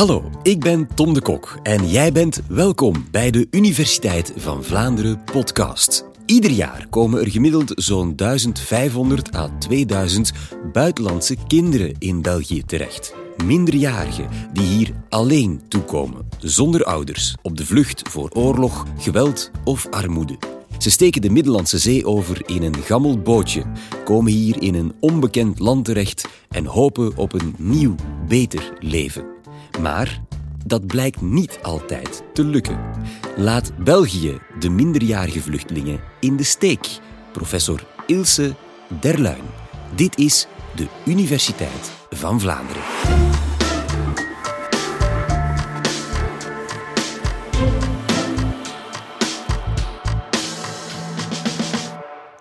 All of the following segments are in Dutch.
Hallo, ik ben Tom de Kok en jij bent welkom bij de Universiteit van Vlaanderen podcast. Ieder jaar komen er gemiddeld zo'n 1500 à 2000 buitenlandse kinderen in België terecht. Minderjarigen die hier alleen toekomen, zonder ouders, op de vlucht voor oorlog, geweld of armoede. Ze steken de Middellandse Zee over in een gammel bootje, komen hier in een onbekend land terecht en hopen op een nieuw, beter leven. Maar dat blijkt niet altijd te lukken. Laat België de minderjarige vluchtelingen in de steek. Professor Ilse Derluin. Dit is de Universiteit van Vlaanderen.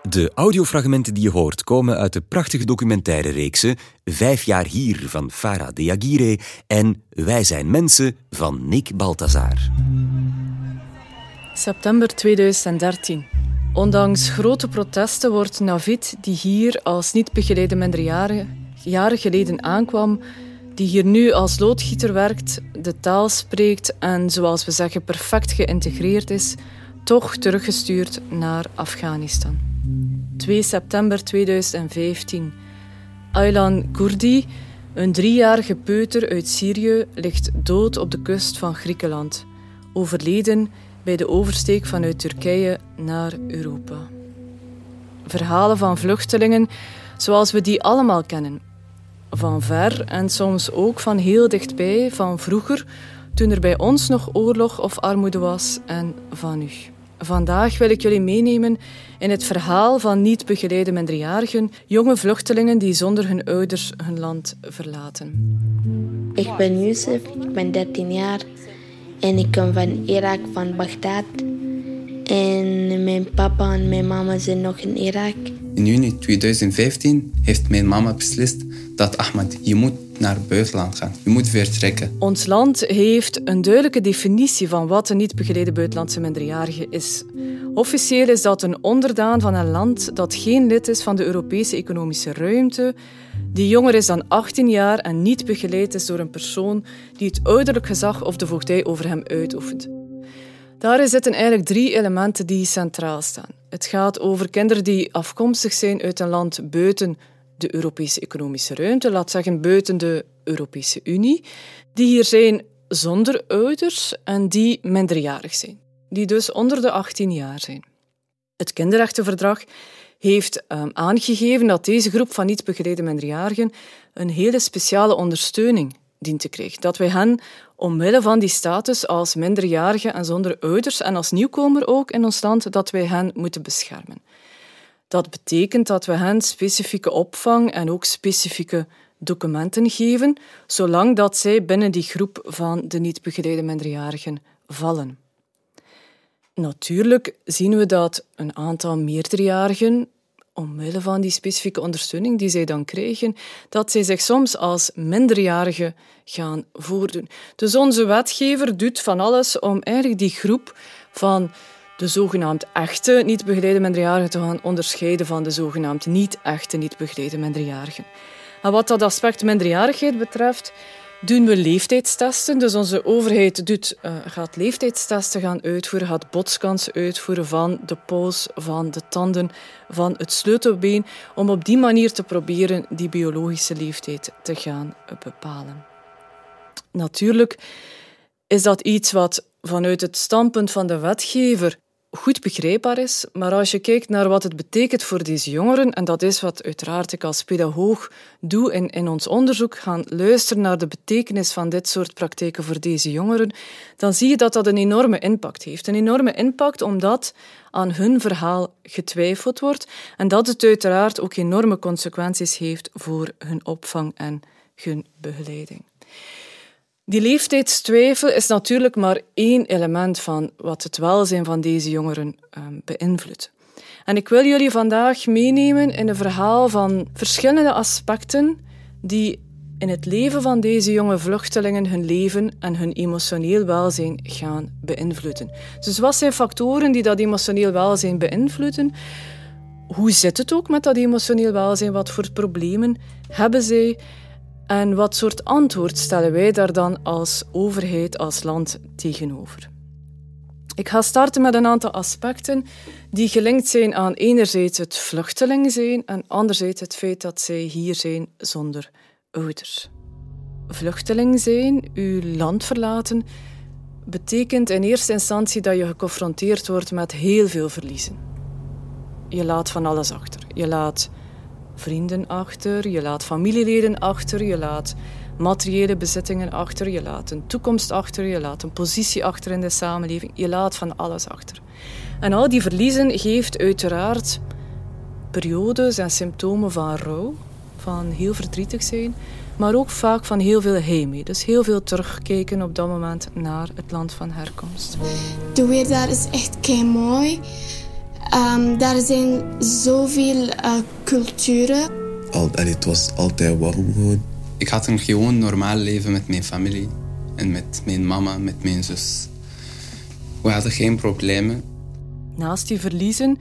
De audiofragmenten die je hoort komen uit de prachtige documentaire reeksen Vijf jaar hier van Farah Deagire en Wij zijn mensen van Nick Balthazar. September 2013. Ondanks grote protesten wordt Navid, die hier als niet begeleide minderjarige jaren geleden aankwam, die hier nu als loodgieter werkt, de taal spreekt en, zoals we zeggen, perfect geïntegreerd is, toch teruggestuurd naar Afghanistan. 2 september 2015. Aylan Kurdi, een driejarige peuter uit Syrië, ligt dood op de kust van Griekenland, overleden bij de oversteek vanuit Turkije naar Europa. Verhalen van vluchtelingen zoals we die allemaal kennen. Van ver en soms ook van heel dichtbij, van vroeger, toen er bij ons nog oorlog of armoede was, en van nu. Vandaag wil ik jullie meenemen in het verhaal van niet begeleide minderjarigen, jonge vluchtelingen die zonder hun ouders hun land verlaten. Ik ben Youssef, ik ben 13 jaar en ik kom van Irak, van Bagdad. En mijn papa en mijn mama zijn nog in Irak. In juni 2015 heeft mijn mama beslist dat Ahmed, je moet naar het buitenland gaan. Je moet vertrekken. Ons land heeft een duidelijke definitie van wat een niet begeleide buitenlandse minderjarige is. Officieel is dat een onderdaan van een land dat geen lid is van de Europese economische ruimte, die jonger is dan 18 jaar en niet begeleid is door een persoon die het ouderlijk gezag of de voogdij over hem uitoefent. Daarin zitten eigenlijk drie elementen die centraal staan. Het gaat over kinderen die afkomstig zijn uit een land buiten de Europese economische ruimte, laat zeggen buiten de Europese Unie, die hier zijn zonder ouders en die minderjarig zijn, die dus onder de 18 jaar zijn. Het kinderrechtenverdrag heeft um, aangegeven dat deze groep van niet begeleide minderjarigen een hele speciale ondersteuning dient te krijgen. Dat wij hen omwille van die status als minderjarige en zonder ouders en als nieuwkomer ook in ons land, dat wij hen moeten beschermen. Dat betekent dat we hen specifieke opvang en ook specifieke documenten geven, zolang dat zij binnen die groep van de niet begeleide minderjarigen vallen. Natuurlijk zien we dat een aantal meerderjarigen, omwille van die specifieke ondersteuning die zij dan krijgen, dat zij zich soms als minderjarigen gaan voordoen. Dus onze wetgever doet van alles om eigenlijk die groep van de zogenaamd echte niet begeleide minderjarigen te gaan onderscheiden van de zogenaamd niet echte niet begeleide minderjarigen. En wat dat aspect minderjarigheid betreft, doen we leeftijdstesten. Dus onze overheid doet, uh, gaat leeftijdstesten gaan uitvoeren, gaat botskansen uitvoeren van de pols, van de tanden, van het sleutelbeen, om op die manier te proberen die biologische leeftijd te gaan bepalen. Natuurlijk is dat iets wat vanuit het standpunt van de wetgever goed begrijpbaar is, maar als je kijkt naar wat het betekent voor deze jongeren, en dat is wat uiteraard ik als pedagoog doe in, in ons onderzoek, gaan luisteren naar de betekenis van dit soort praktijken voor deze jongeren, dan zie je dat dat een enorme impact heeft. Een enorme impact omdat aan hun verhaal getwijfeld wordt en dat het uiteraard ook enorme consequenties heeft voor hun opvang en hun begeleiding. Die leeftijdstwijfel is natuurlijk maar één element van wat het welzijn van deze jongeren um, beïnvloedt. En ik wil jullie vandaag meenemen in een verhaal van verschillende aspecten die in het leven van deze jonge vluchtelingen hun leven en hun emotioneel welzijn gaan beïnvloeden. Dus wat zijn factoren die dat emotioneel welzijn beïnvloeden? Hoe zit het ook met dat emotioneel welzijn? Wat voor problemen hebben zij? En wat soort antwoord stellen wij daar dan als overheid, als land tegenover? Ik ga starten met een aantal aspecten die gelinkt zijn aan enerzijds het vluchteling zijn en anderzijds het feit dat zij hier zijn zonder ouders. Vluchteling zijn, uw land verlaten, betekent in eerste instantie dat je geconfronteerd wordt met heel veel verliezen. Je laat van alles achter. Je laat vrienden achter, je laat familieleden achter, je laat materiële bezittingen achter, je laat een toekomst achter, je laat een positie achter in de samenleving, je laat van alles achter. En al die verliezen geeft uiteraard periodes en symptomen van rouw, van heel verdrietig zijn, maar ook vaak van heel veel heimwee. Dus heel veel terugkijken op dat moment naar het land van herkomst. De weer daar is echt kei mooi. Um, daar zijn zoveel uh, culturen. Al, het was altijd warm gewoon. Ik had een gewoon normaal leven met mijn familie. En met mijn mama, met mijn zus. We hadden geen problemen. Naast die verliezen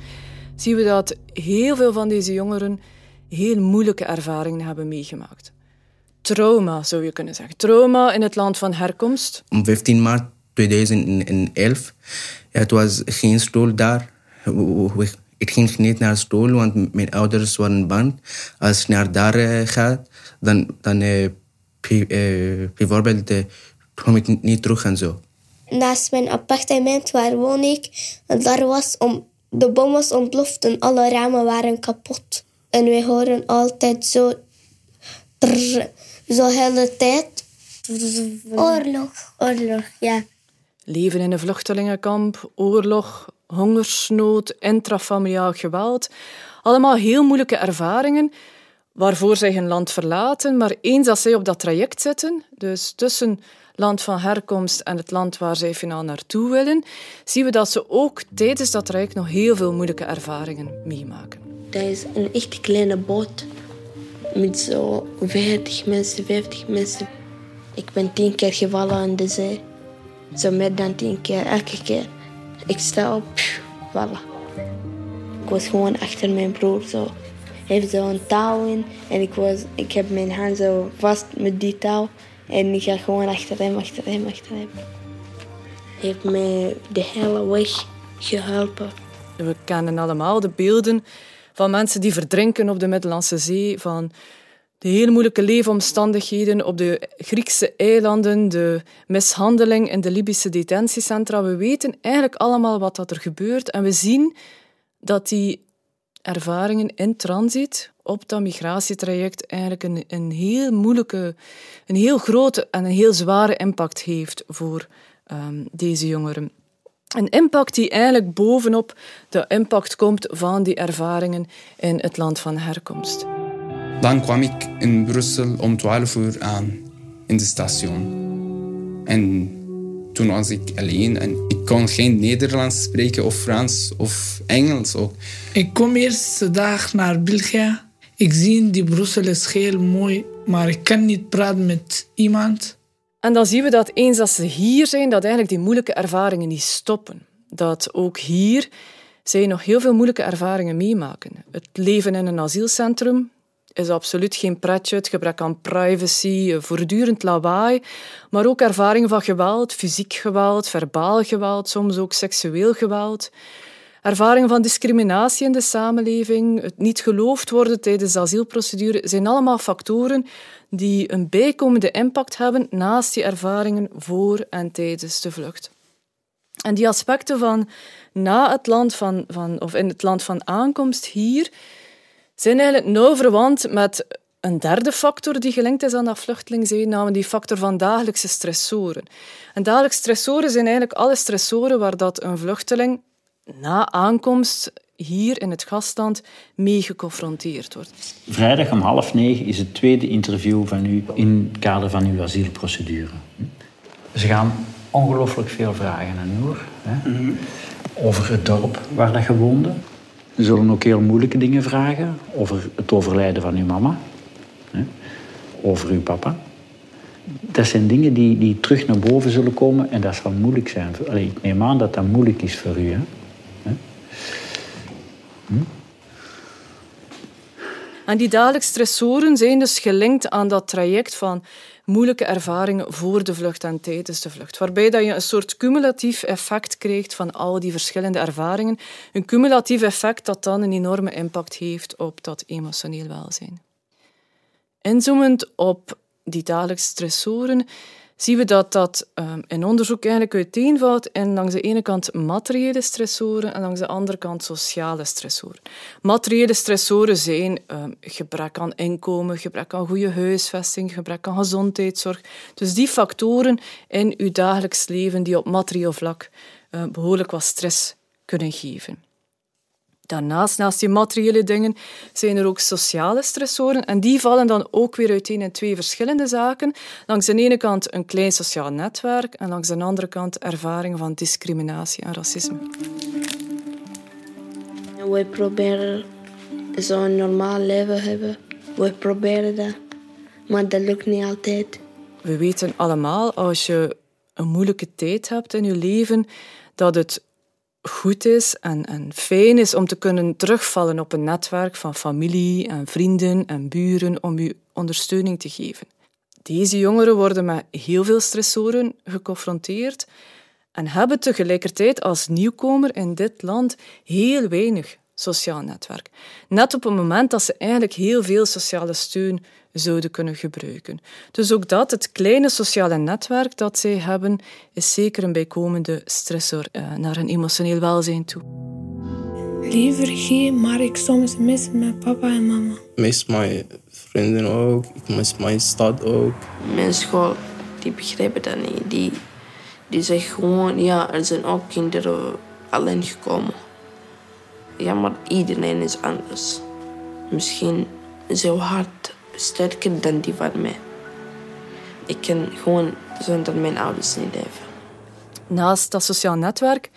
zien we dat heel veel van deze jongeren heel moeilijke ervaringen hebben meegemaakt. Trauma, zou je kunnen zeggen. Trauma in het land van herkomst. Om 15 maart 2011, ja, het was geen stoel daar. Ik ging niet naar school, want mijn ouders waren bang. Als je naar daar uh, gaat, dan, dan uh, bijvoorbeeld uh, kom ik niet terug en zo. Naast mijn appartement waar woon ik, daar was om, de bom was ontploft en alle ramen waren kapot. En we horen altijd zo, trrr, zo hele tijd. Oorlog. Oorlog, ja. Leven in een vluchtelingenkamp, oorlog, hongersnood, intrafamiliaal geweld. Allemaal heel moeilijke ervaringen waarvoor zij hun land verlaten. Maar eens dat zij op dat traject zitten, dus tussen land van herkomst en het land waar zij finaal naartoe willen, zien we dat ze ook tijdens dat traject nog heel veel moeilijke ervaringen meemaken. Dat is een echt kleine boot met zo 40 mensen, 50 mensen. Ik ben tien keer gevallen in de zee. Zo meer dan tien keer, elke keer. Ik sta op, voilà. Ik was gewoon achter mijn broer zo. Hij heeft zo'n touw in en ik, was, ik heb mijn hand zo vast met die touw. En ik ga gewoon achter hem, achter hem, achter hem. Hij heeft mij de hele weg geholpen. We kennen allemaal de beelden van mensen die verdrinken op de Middellandse Zee, van de hele moeilijke leefomstandigheden op de Griekse eilanden, de mishandeling in de Libische detentiecentra. We weten eigenlijk allemaal wat dat er gebeurt en we zien dat die ervaringen in transit op dat migratietraject eigenlijk een, een heel moeilijke, een heel grote en een heel zware impact heeft voor um, deze jongeren. Een impact die eigenlijk bovenop de impact komt van die ervaringen in het land van herkomst. Dan kwam ik in Brussel om 12 uur aan in de station. En toen was ik alleen en ik kon geen Nederlands spreken of Frans of Engels ook. Ik kom eerste dag naar België. Ik zie die Brussel is heel mooi, maar ik kan niet praten met iemand. En dan zien we dat eens dat ze hier zijn, dat eigenlijk die moeilijke ervaringen niet stoppen. Dat ook hier zij nog heel veel moeilijke ervaringen meemaken. Het leven in een asielcentrum, is absoluut geen pretje. Het gebrek aan privacy, voortdurend lawaai, maar ook ervaringen van geweld, fysiek geweld, verbaal geweld, soms ook seksueel geweld. Ervaringen van discriminatie in de samenleving, het niet geloofd worden tijdens de asielprocedure, zijn allemaal factoren die een bijkomende impact hebben naast die ervaringen voor en tijdens de vlucht. En die aspecten van na het land van, van, of in het land van aankomst hier zijn eigenlijk nauw verwant met een derde factor die gelinkt is aan dat vluchteling zijn, namelijk die factor van dagelijkse stressoren. En dagelijkse stressoren zijn eigenlijk alle stressoren waar dat een vluchteling na aankomst hier in het gastland mee geconfronteerd wordt. Vrijdag om half negen is het tweede interview van u in het kader van uw asielprocedure. Ze gaan ongelooflijk veel vragen aan u hè? over het dorp waar dat je woonde. Ze zullen ook heel moeilijke dingen vragen over het overlijden van uw mama, hè? over uw papa. Dat zijn dingen die, die terug naar boven zullen komen en dat zal moeilijk zijn. Allee, ik neem aan dat dat moeilijk is voor u. Hè? Hm? En die dagelijkse stressoren zijn dus gelinkt aan dat traject van moeilijke ervaringen voor de vlucht en tijdens de vlucht. Waarbij dat je een soort cumulatief effect krijgt van al die verschillende ervaringen. Een cumulatief effect dat dan een enorme impact heeft op dat emotioneel welzijn. Inzoomend op die dagelijkse stressoren zien we dat dat um, in onderzoek eigenlijk uiteenvalt in langs de ene kant materiële stressoren en langs de andere kant sociale stressoren. Materiële stressoren zijn um, gebrek aan inkomen, gebrek aan goede huisvesting, gebrek aan gezondheidszorg. Dus die factoren in uw dagelijks leven die op materieel vlak uh, behoorlijk wat stress kunnen geven. Daarnaast, naast die materiële dingen, zijn er ook sociale stressoren. En die vallen dan ook weer uiteen in twee verschillende zaken. Langs de ene kant een klein sociaal netwerk en langs de andere kant ervaringen van discriminatie en racisme. We proberen zo'n normaal leven hebben. We proberen dat, maar dat lukt niet altijd. We weten allemaal, als je een moeilijke tijd hebt in je leven, dat het goed is en, en fijn is om te kunnen terugvallen op een netwerk van familie en vrienden en buren om u ondersteuning te geven. Deze jongeren worden met heel veel stressoren geconfronteerd en hebben tegelijkertijd als nieuwkomer in dit land heel weinig sociaal netwerk. Net op het moment dat ze eigenlijk heel veel sociale steun zouden kunnen gebruiken. Dus ook dat, het kleine sociale netwerk dat zij hebben, is zeker een bijkomende stressor uh, naar hun emotioneel welzijn toe. Liever geen, maar ik soms mis mijn papa en mama. Ik mis mijn vrienden ook, ik mis mijn stad ook. Mijn school, die begrijpen dat niet. Die, die zeggen gewoon, ja, er zijn ook kinderen alleen gekomen. Ja, maar iedereen is anders. Misschien zo hard sterker dan die van mij. Ik kan gewoon zonder mijn ouders niet leven. Naast dat sociaal netwerk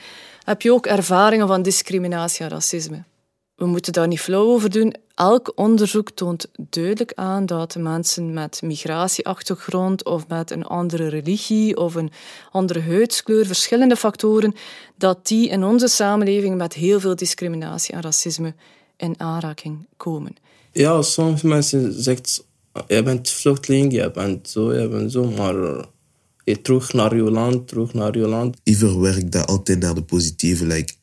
heb je ook ervaringen van discriminatie en racisme. We moeten daar niet flauw over doen. Elk onderzoek toont duidelijk aan dat mensen met migratieachtergrond of met een andere religie of een andere huidskleur, verschillende factoren, dat die in onze samenleving met heel veel discriminatie en racisme in aanraking komen. Ja, soms mensen zeggen, je bent vluchteling, je bent zo, je bent zo, maar je terug naar je land, terug naar je land. Ik verwerk dat altijd naar de positieve. Like,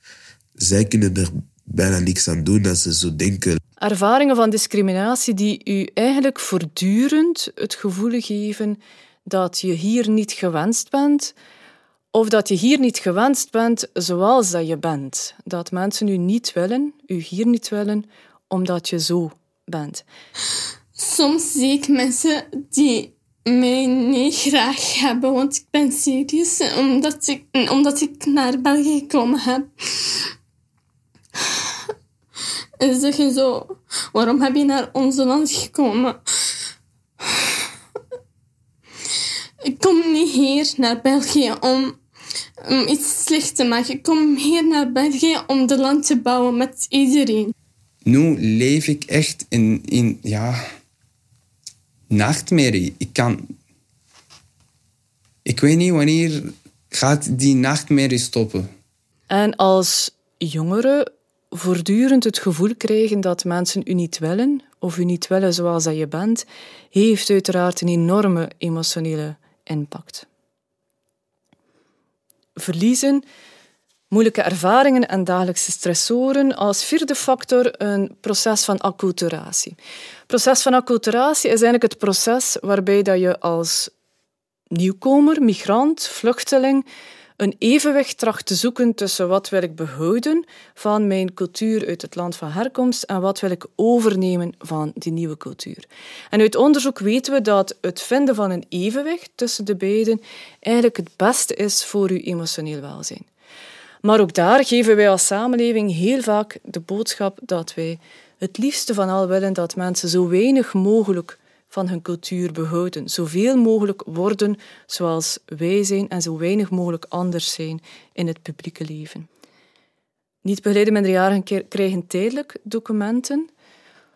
zij kunnen er bijna niks aan doen dat ze zo denken. Ervaringen van discriminatie die u eigenlijk voortdurend het gevoel geven dat je hier niet gewenst bent, of dat je hier niet gewenst bent zoals dat je bent. Dat mensen u niet willen, u hier niet willen, omdat je zo bent. Soms zie ik mensen die mij niet graag hebben, want ik ben serieus, omdat ik, omdat ik naar België gekomen heb. En zeggen zo, waarom heb je naar onze land gekomen? Ik kom niet hier naar België om, om iets slecht te maken. Ik kom hier naar België om de land te bouwen met iedereen nu leef ik echt in, in ja, nachtmerrie. Ik kan... Ik weet niet wanneer gaat die nachtmerrie stoppen. En als jongeren voortdurend het gevoel krijgen dat mensen u niet willen, of u niet willen zoals dat je bent, heeft uiteraard een enorme emotionele impact. Verliezen moeilijke ervaringen en dagelijkse stressoren. Als vierde factor een proces van acculturatie. Proces van acculturatie is eigenlijk het proces waarbij dat je als nieuwkomer, migrant, vluchteling een evenwicht tracht te zoeken tussen wat wil ik behouden van mijn cultuur uit het land van herkomst en wat wil ik overnemen van die nieuwe cultuur. En uit onderzoek weten we dat het vinden van een evenwicht tussen de beiden eigenlijk het beste is voor uw emotioneel welzijn. Maar ook daar geven wij als samenleving heel vaak de boodschap dat wij het liefste van al willen dat mensen zo weinig mogelijk van hun cultuur behouden, zoveel mogelijk worden zoals wij zijn en zo weinig mogelijk anders zijn in het publieke leven. Niet begeleide minderjarigen krijgen tijdelijk documenten,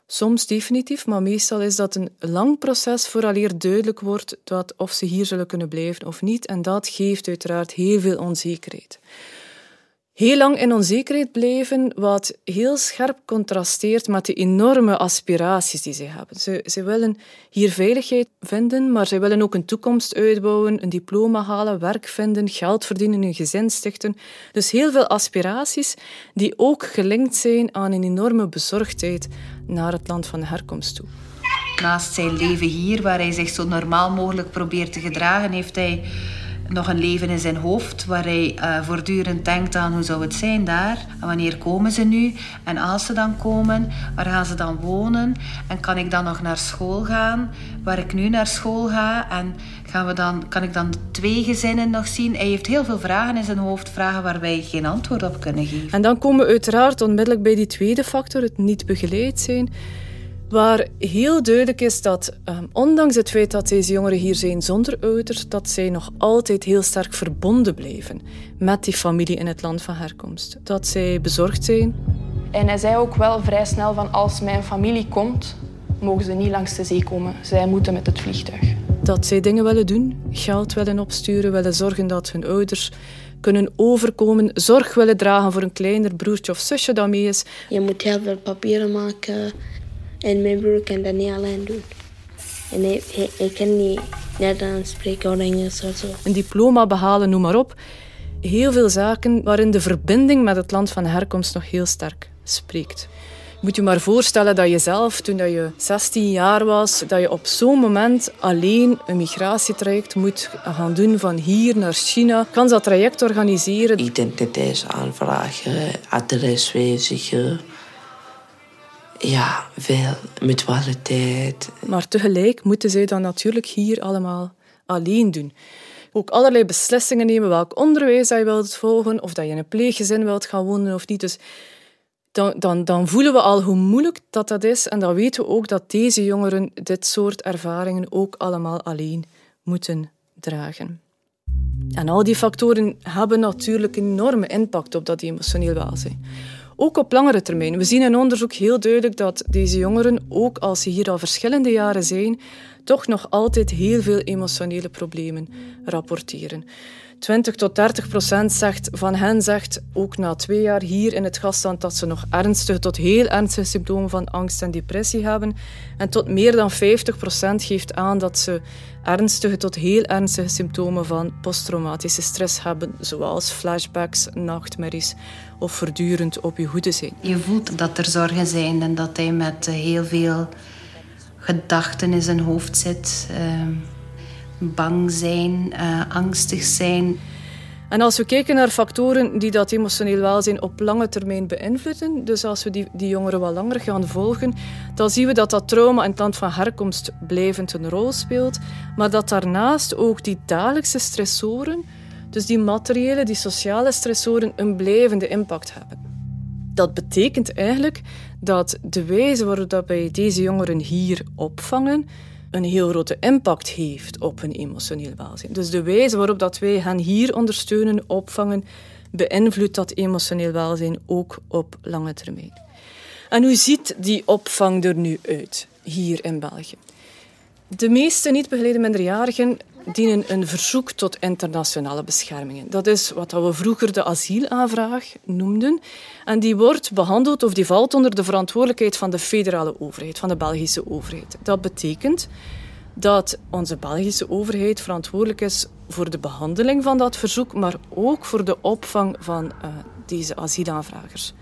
soms definitief, maar meestal is dat een lang proces vooraleer duidelijk wordt dat of ze hier zullen kunnen blijven of niet, en dat geeft uiteraard heel veel onzekerheid. Heel lang in onzekerheid blijven, wat heel scherp contrasteert met de enorme aspiraties die ze hebben. Ze, ze willen hier veiligheid vinden, maar ze willen ook een toekomst uitbouwen, een diploma halen, werk vinden, geld verdienen, een gezin stichten. Dus heel veel aspiraties die ook gelinkt zijn aan een enorme bezorgdheid naar het land van herkomst toe. Naast zijn leven hier, waar hij zich zo normaal mogelijk probeert te gedragen, heeft hij nog een leven in zijn hoofd waar hij uh, voortdurend denkt aan hoe zou het zijn daar wanneer komen ze nu en als ze dan komen, waar gaan ze dan wonen en kan ik dan nog naar school gaan waar ik nu naar school ga en gaan we dan, kan ik dan twee gezinnen nog zien. Hij heeft heel veel vragen in zijn hoofd, vragen waar wij geen antwoord op kunnen geven. En dan komen we uiteraard onmiddellijk bij die tweede factor, het niet begeleid zijn waar heel duidelijk is dat, um, ondanks het feit dat deze jongeren hier zijn zonder ouders, dat zij nog altijd heel sterk verbonden blijven met die familie in het land van herkomst. Dat zij bezorgd zijn. En hij zei ook wel vrij snel van als mijn familie komt, mogen ze niet langs de zee komen. Zij moeten met het vliegtuig. Dat zij dingen willen doen, geld willen opsturen, willen zorgen dat hun ouders kunnen overkomen, zorg willen dragen voor een kleiner broertje of zusje dat mee is. Je moet heel veel papieren maken en mijn broer kan dat niet alleen doen. En hij, hij, kan niet Nederlands spreken of Engels of zo. Een diploma behalen, noem maar op. Heel veel zaken waarin de verbinding met het land van herkomst nog heel sterk spreekt. Moet je maar voorstellen dat je zelf, toen je 16 jaar was, dat je op zo'n moment alleen een migratietraject moet gaan doen van hier naar China. Kan dat traject organiseren? Identiteitsaanvragen, adres wijzigen, ja, veel mutualiteit. Maar tegelijk moeten zij dan natuurlijk hier allemaal alleen doen. Ook allerlei beslissingen nemen welk onderwijs je wilt volgen, of dat je in een pleeggezin wilt gaan wonen of niet. Dus dan, dan, dan voelen we al hoe moeilijk dat, dat is. En dan weten we ook dat deze jongeren dit soort ervaringen ook allemaal alleen moeten dragen. En al die factoren hebben natuurlijk een enorme impact op dat emotioneel welzijn. Ook op langere termijn. We zien in onderzoek heel duidelijk dat deze jongeren, ook als ze hier al verschillende jaren zijn, toch nog altijd heel veel emotionele problemen rapporteren. 20 tot 30 procent zegt, van hen zegt ook na twee jaar hier in het gastland dat ze nog ernstige tot heel ernstige symptomen van angst en depressie hebben. En tot meer dan 50 procent geeft aan dat ze ernstige tot heel ernstige symptomen van posttraumatische stress hebben, zoals flashbacks, nachtmerries of voortdurend op je hoede zijn. Je voelt dat er zorgen zijn en dat hij met heel veel gedachten in zijn hoofd zit. Uh, bang zijn, uh, angstig zijn. En als we kijken naar factoren die dat emotioneel welzijn op lange termijn beïnvloeden, dus als we die, die jongeren wat langer gaan volgen, dan zien we dat dat trauma in het land van herkomst blijvend een rol speelt, maar dat daarnaast ook die dagelijkse stressoren, dus die materiële, die sociale stressoren, een blijvende impact hebben. Dat betekent eigenlijk dat de wijze waarop wij deze jongeren hier opvangen, een heel grote impact heeft op hun emotioneel welzijn. Dus de wijze waarop dat wij hen hier ondersteunen, opvangen, beïnvloedt dat emotioneel welzijn ook op lange termijn. En hoe ziet die opvang er nu uit hier in België? De meeste niet begeleide minderjarigen dienen een verzoek tot internationale bescherming. Dat is wat we vroeger de asielaanvraag noemden. En die wordt behandeld of die valt onder de verantwoordelijkheid van de federale overheid, van de Belgische overheid. Dat betekent dat onze Belgische overheid verantwoordelijk is voor de behandeling van dat verzoek, maar ook voor de opvang van uh, deze asielaanvragers.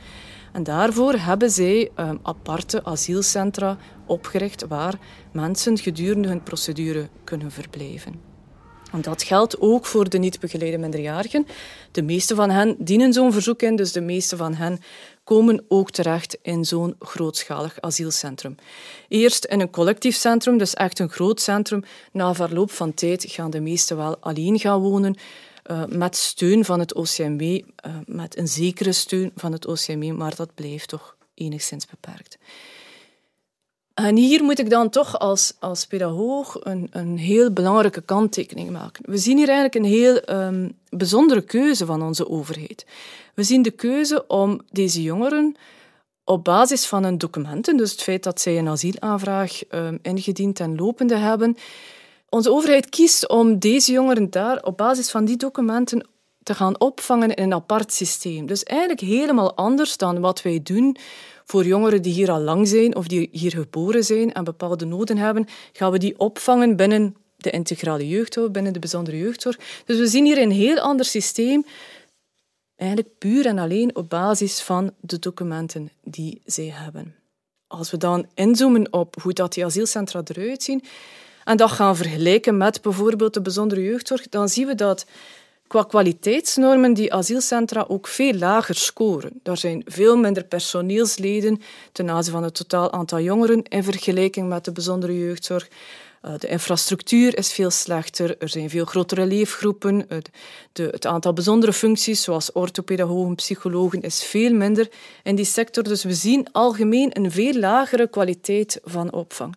En daarvoor hebben zij um, aparte asielcentra opgericht waar mensen gedurende hun procedure kunnen verblijven. Dat geldt ook voor de niet begeleide minderjarigen. De meeste van hen dienen zo'n verzoek in, dus de meeste van hen komen ook terecht in zo'n grootschalig asielcentrum. Eerst in een collectief centrum, dus echt een groot centrum. Na verloop van tijd gaan de meesten wel alleen gaan wonen, uh, met steun van het OCMW, eh, met een zekere steun van het OCMW, maar dat blijft toch enigszins beperkt. En hier moet ik dan toch als, als pedagoog een, een heel belangrijke kanttekening maken. We zien hier eigenlijk een heel um, bijzondere keuze van onze overheid. We zien de keuze om deze jongeren op basis van hun documenten, dus het feit dat zij een asielaanvraag um, ingediend en lopende hebben, onze overheid kiest om deze jongeren daar op basis van die documenten te gaan opvangen in een apart systeem. Dus eigenlijk helemaal anders dan wat wij doen voor jongeren die hier al lang zijn of die hier geboren zijn en bepaalde noden hebben, gaan we die opvangen binnen de integrale jeugdzorg, binnen de bijzondere jeugdzorg. Dus we zien hier een heel ander systeem, eigenlijk puur en alleen op basis van de documenten die zij hebben. Als we dan inzoomen op hoe dat die asielcentra eruit zien en dat gaan vergelijken met bijvoorbeeld de bijzondere jeugdzorg, dan zien we dat qua kwaliteitsnormen die asielcentra ook veel lager scoren. Er zijn veel minder personeelsleden ten aanzien van het totaal aantal jongeren in vergelijking met de bijzondere jeugdzorg. Eh, de infrastructuur is veel slechter, er zijn veel grotere leefgroepen, het aantal bijzondere functies, zoals orthopedagogen, psychologen, is veel minder in die sector. Dus we zien algemeen een veel lagere kwaliteit van opvang.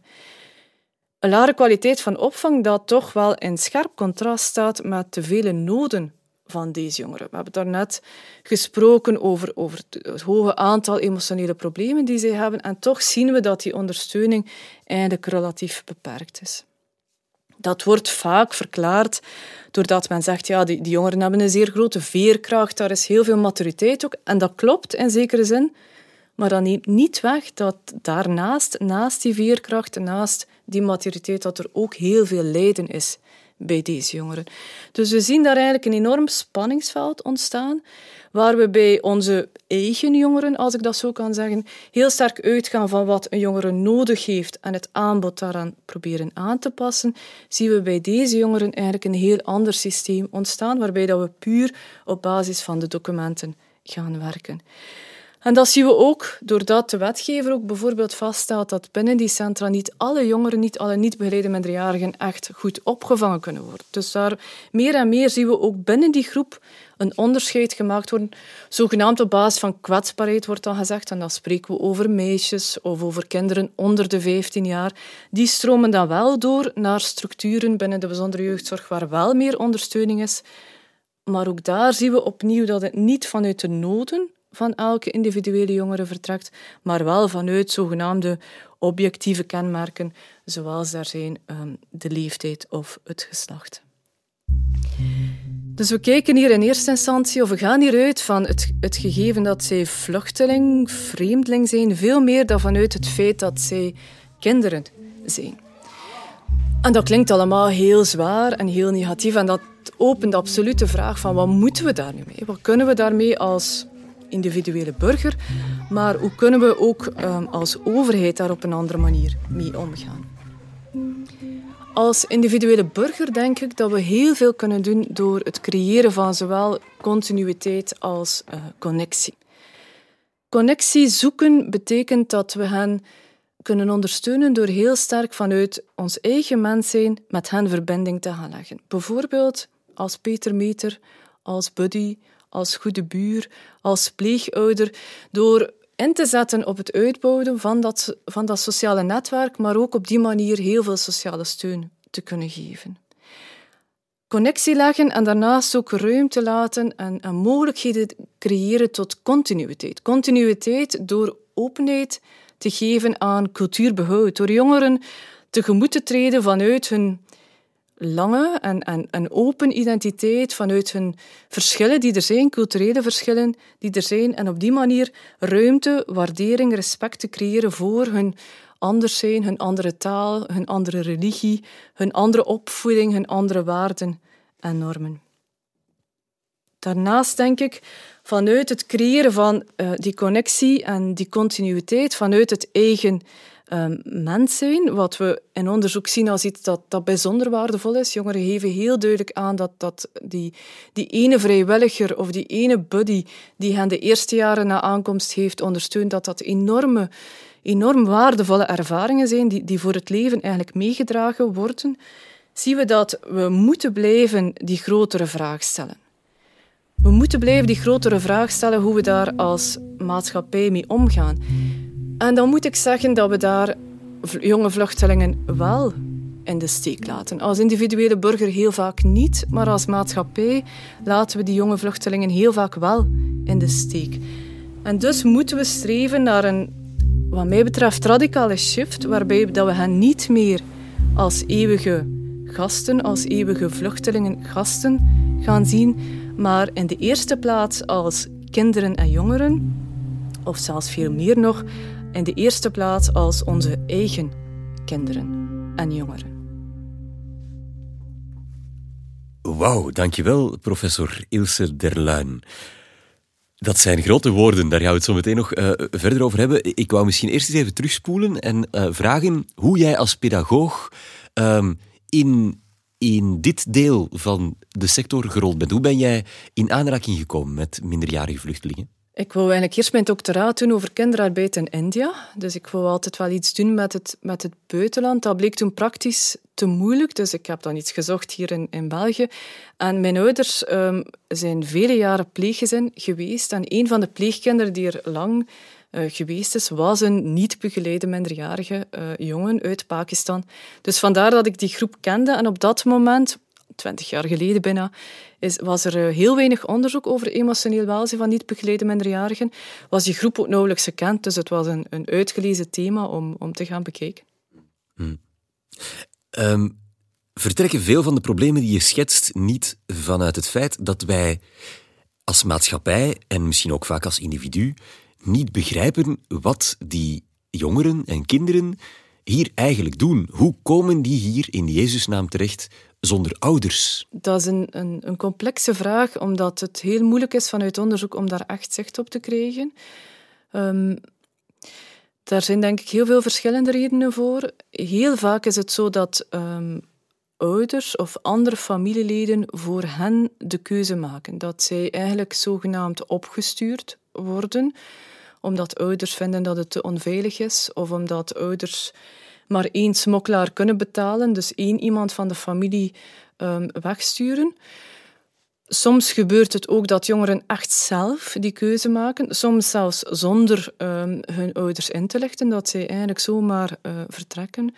Een lage kwaliteit van opvang dat toch wel in scherp contrast staat met de vele noden van deze jongeren. We hebben daarnet gesproken over, over het hoge aantal emotionele problemen die zij hebben en toch zien we dat die ondersteuning eigenlijk relatief beperkt is. Dat wordt vaak verklaard doordat men zegt, ja, die, die jongeren hebben een zeer grote veerkracht, daar is heel veel maturiteit ook. En dat klopt in zekere zin, maar dat neemt niet weg dat daarnaast, naast die veerkracht, naast die maturiteit, dat er ook heel veel lijden is bij deze jongeren. Dus we zien daar eigenlijk een enorm spanningsveld ontstaan, waar we bij onze eigen jongeren, als ik dat zo kan zeggen, heel sterk uitgaan van wat een jongere nodig heeft en het aanbod daaraan proberen aan te passen, zien we bij deze jongeren eigenlijk een heel ander systeem ontstaan, waarbij dat we puur op basis van de documenten gaan werken. En dat zien we ook doordat de wetgever ook bijvoorbeeld vaststelt dat binnen die centra niet alle jongeren, niet alle niet begeleide minderjarigen echt goed opgevangen kunnen worden. Dus daar meer en meer zien we ook binnen die groep een onderscheid gemaakt worden, zogenaamd op basis van kwetsbaarheid wordt dan gezegd. En dan spreken we over meisjes of over kinderen onder de 15 jaar. Die stromen dan wel door naar structuren binnen de bijzondere jeugdzorg waar wel meer ondersteuning is. Maar ook daar zien we opnieuw dat het niet vanuit de noden van elke individuele jongere vertrekt, maar wel vanuit zogenaamde objectieve kenmerken, zoals daar zijn um, de leeftijd of het geslacht. Dus we kijken hier in eerste instantie, of we gaan hieruit van het, het gegeven dat zij vluchteling, vreemdeling zijn, veel meer dan vanuit het feit dat zij kinderen zijn. En dat klinkt allemaal heel zwaar en heel negatief en dat opent de vraag van wat moeten we daar nu mee? Wat kunnen we daarmee als individuele burger, maar hoe kunnen we ook um, als overheid daar op een andere manier mee omgaan? Als individuele burger denk ik dat we heel veel kunnen doen door het creëren van zowel continuïteit als uh, connectie. Connectie zoeken betekent dat we hen kunnen ondersteunen door heel sterk vanuit ons eigen mens zijn met hen verbinding te gaan leggen. Bijvoorbeeld als Peter Meter, als buddy, als goede buur, als pleegouder, door in te zetten op het uitbouwen van dat, van dat sociale netwerk, maar ook op die manier heel veel sociale steun te kunnen geven. Connectie leggen en daarnaast ook ruimte laten en, en mogelijkheden creëren tot continuïteit. Continuïteit door openheid te geven aan cultuurbehoud, door jongeren tegemoet te treden vanuit hun lange en, en, en open identiteit vanuit hun verschillen die er zijn, culturele verschillen die er zijn, en op die manier ruimte, waardering, respect te creëren voor hun anders zijn, hun andere taal, hun andere religie, hun andere opvoeding, hun andere waarden en normen. Daarnaast denk ik vanuit het creëren van uh, die connectie en die continuïteit, vanuit het eigen um, mens zijn. Wat we in onderzoek zien als iets dat, dat bijzonder waardevol is. Jongeren geven heel duidelijk aan dat, dat die, die ene vrijwilliger of die ene buddy die hen de eerste jaren na aankomst heeft ondersteund, dat dat enorme, enorm waardevolle ervaringen zijn die, die voor het leven eigenlijk meegedragen worden. Zien we dat we moeten blijven die grotere vraag stellen. We moeten blijven die grotere vraag stellen hoe we daar als maatschappij mee omgaan. En dan moet ik zeggen dat we daar jonge vluchtelingen wel in de steek laten. Als individuele burger heel vaak niet, maar als maatschappij laten we die jonge vluchtelingen heel vaak wel in de steek. En dus moeten we streven naar een, wat mij betreft, radicale shift, waarbij dat we hen niet meer als eeuwige gasten, als eeuwige vluchtelingen gasten gaan zien, maar in de eerste plaats als kinderen en jongeren, of zelfs veel meer nog, in de eerste plaats als onze eigen kinderen en jongeren. Wauw, dankjewel, professor Ilse Derluin. Dat zijn grote woorden, daar gaan we het zo meteen nog uh, verder over hebben. Ik wou misschien eerst eens even terugspoelen en uh, vragen hoe jij als pedagoog um, in, in dit deel van de sector gerold bent. Hoe ben jij in aanraking gekomen met minderjarige vluchtelingen? Ik wou eigenlijk eerst mijn doctoraat doen over kinderarbeid in India. Dus ik wou altijd wel iets doen met het, met het buitenland. Dat bleek toen praktisch te moeilijk, dus ik heb dan iets gezocht hier in, in België. En mijn ouders um, zijn vele jaren pleeggezin geweest. En een van de pleegkinderen die er lang uh, geweest is, was een niet begeleide minderjarige uh, jongen uit Pakistan. Dus vandaar dat ik die groep kende. En op dat moment twintig jaar geleden bijna, is, was er eh, heel weinig onderzoek over emotioneel welzijn van niet begeleide minderjarigen. Was die groep ook nauwelijks gekend, dus het was een, een uitgelezen thema om, om te gaan bekijken. Hmm. Um, vertrekken veel van de problemen die je schetst niet vanuit het feit dat wij als maatschappij en misschien ook vaak als individu niet begrijpen wat die jongeren en kinderen hier eigenlijk doen? Hoe komen die hier in Jezus' naam terecht zonder ouders? Dat is een, een, een, complexe vraag, omdat het heel moeilijk is vanuit onderzoek om daar echt zicht op te krijgen. Um, daar zijn denk ik heel veel verschillende redenen voor. Heel vaak is het zo dat um, ouders of andere familieleden voor hen de keuze maken. Dat zij eigenlijk zogenaamd opgestuurd worden, omdat ouders vinden dat het te onveilig is, of omdat ouders maar één smokkelaar kunnen betalen, dus één iemand van de familie um, wegsturen. Soms gebeurt het ook dat jongeren echt zelf die keuze maken, soms zelfs zonder um, hun ouders in te lichten, dat zij eigenlijk zomaar uh, vertrekken.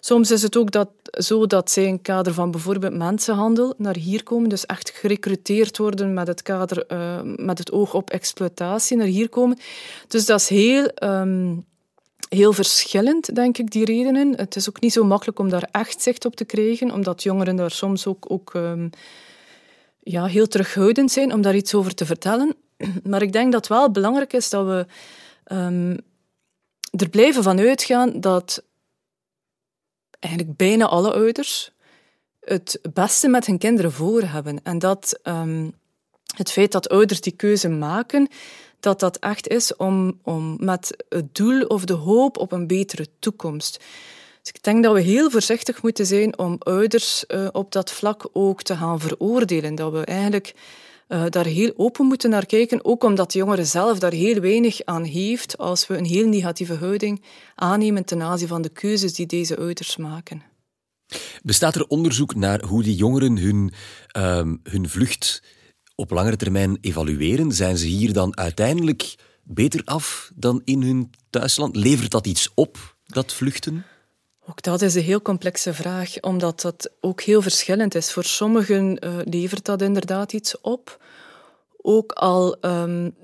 Soms is het ook dat, zo dat zij in kader van bijvoorbeeld mensenhandel naar hier komen, dus echt gerecruiteerd worden met het, kader, uh, met het oog op exploitatie, naar hier komen. Dus dat is heel... heel verschillend, denk ik, die redenen. Het is ook niet zo makkelijk om daar echt zicht op te krijgen, omdat jongeren daar soms ook, ook um, ja, heel terughoudend zijn om daar iets over te vertellen. Maar ik denk dat het wel belangrijk is dat we um, er blijven van uitgaan dat eigenlijk bijna alle ouders het beste met hun kinderen voor hebben. En dat um, het feit dat ouders die keuze maken, dat dat echt is om, om met het doel of de hoop op een betere toekomst. Dus ik denk dat we heel voorzichtig moeten zijn om ouders uh, op dat vlak ook te gaan veroordelen. Dat we eigenlijk uh, daar heel open moeten naar kijken, ook omdat de jongere zelf daar heel weinig aan heeft als we een heel negatieve houding aannemen ten aanzien van de keuzes die deze ouders maken. Bestaat er onderzoek naar hoe die jongeren hun, um, hun vlucht op langere termijn evalueren? Zijn ze hier dan uiteindelijk beter af dan in hun thuisland? Levert dat iets op, dat vluchten? Ook dat is een heel complexe vraag, omdat dat ook heel verschillend is. Voor sommigen uh, levert dat inderdaad iets op. Ook al um,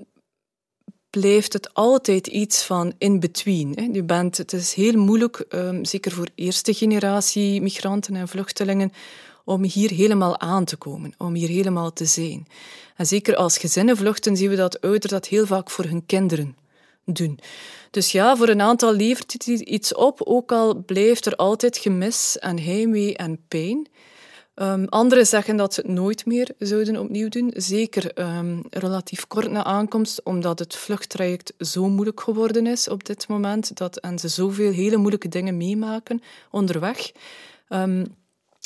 blijft het altijd iets van in between. Je bent, het is heel moeilijk, um, zeker voor eerste generatie migranten en vluchtelingen, om hier helemaal aan te komen, om hier helemaal te zijn. En zeker als gezinnen vluchten zien we dat ouders dat heel vaak voor hun kinderen doen. Dus ja, voor een aantal levert het iets op, ook al blijft er altijd gemis en heimwee en pijn. Um, anderen zeggen dat ze het nooit meer zouden opnieuw doen. Zeker um, relatief kort na aankomst, omdat het vluchttraject zo moeilijk geworden is op dit moment dat, en ze zoveel hele moeilijke dingen meemaken onderweg. Um,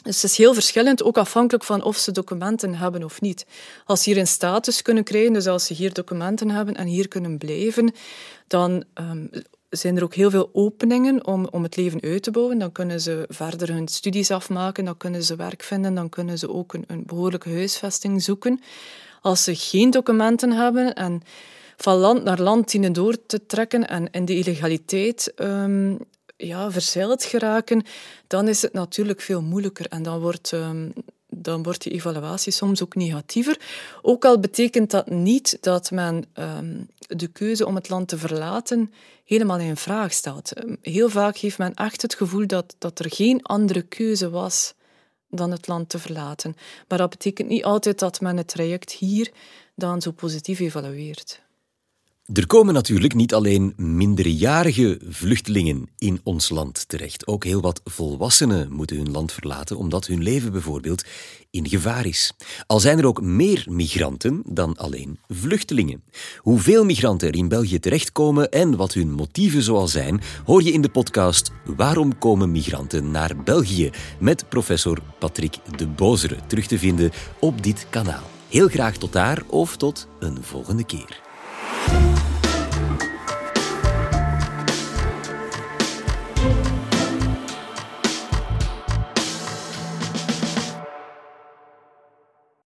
dus het is heel verschillend, ook afhankelijk van of ze documenten hebben of niet. Als ze hier een status kunnen krijgen, dus als ze hier documenten hebben en hier kunnen blijven, dan um, zijn er ook heel veel openingen om, om het leven uit te bouwen. Dan kunnen ze verder hun studies afmaken, dan kunnen ze werk vinden, dan kunnen ze ook een, een behoorlijke huisvesting zoeken. Als ze geen documenten hebben en van land naar land dienen door te trekken en in de illegaliteit um, ja, verzeild geraken, dan is het natuurlijk veel moeilijker. En dan wordt, um, dan wordt die evaluatie soms ook negatiever. Ook al betekent dat niet dat men um, de keuze om het land te verlaten helemaal in vraag stelt. Heel vaak heeft men echt het gevoel dat, dat er geen andere keuze was dan het land te verlaten. Maar dat betekent niet altijd dat men het traject hier dan zo positief evalueert. Er komen natuurlijk niet alleen minderjarige vluchtelingen in ons land terecht. Ook heel wat volwassenen moeten hun land verlaten omdat hun leven bijvoorbeeld in gevaar is. Al zijn er ook meer migranten dan alleen vluchtelingen. Hoeveel migranten er in België terechtkomen en wat hun motieven zoal zijn, hoor je in de podcast Waarom komen migranten naar België? met professor Patrick de Bozere, terug te vinden op dit kanaal. Heel graag tot daar of tot een volgende keer. Thank you.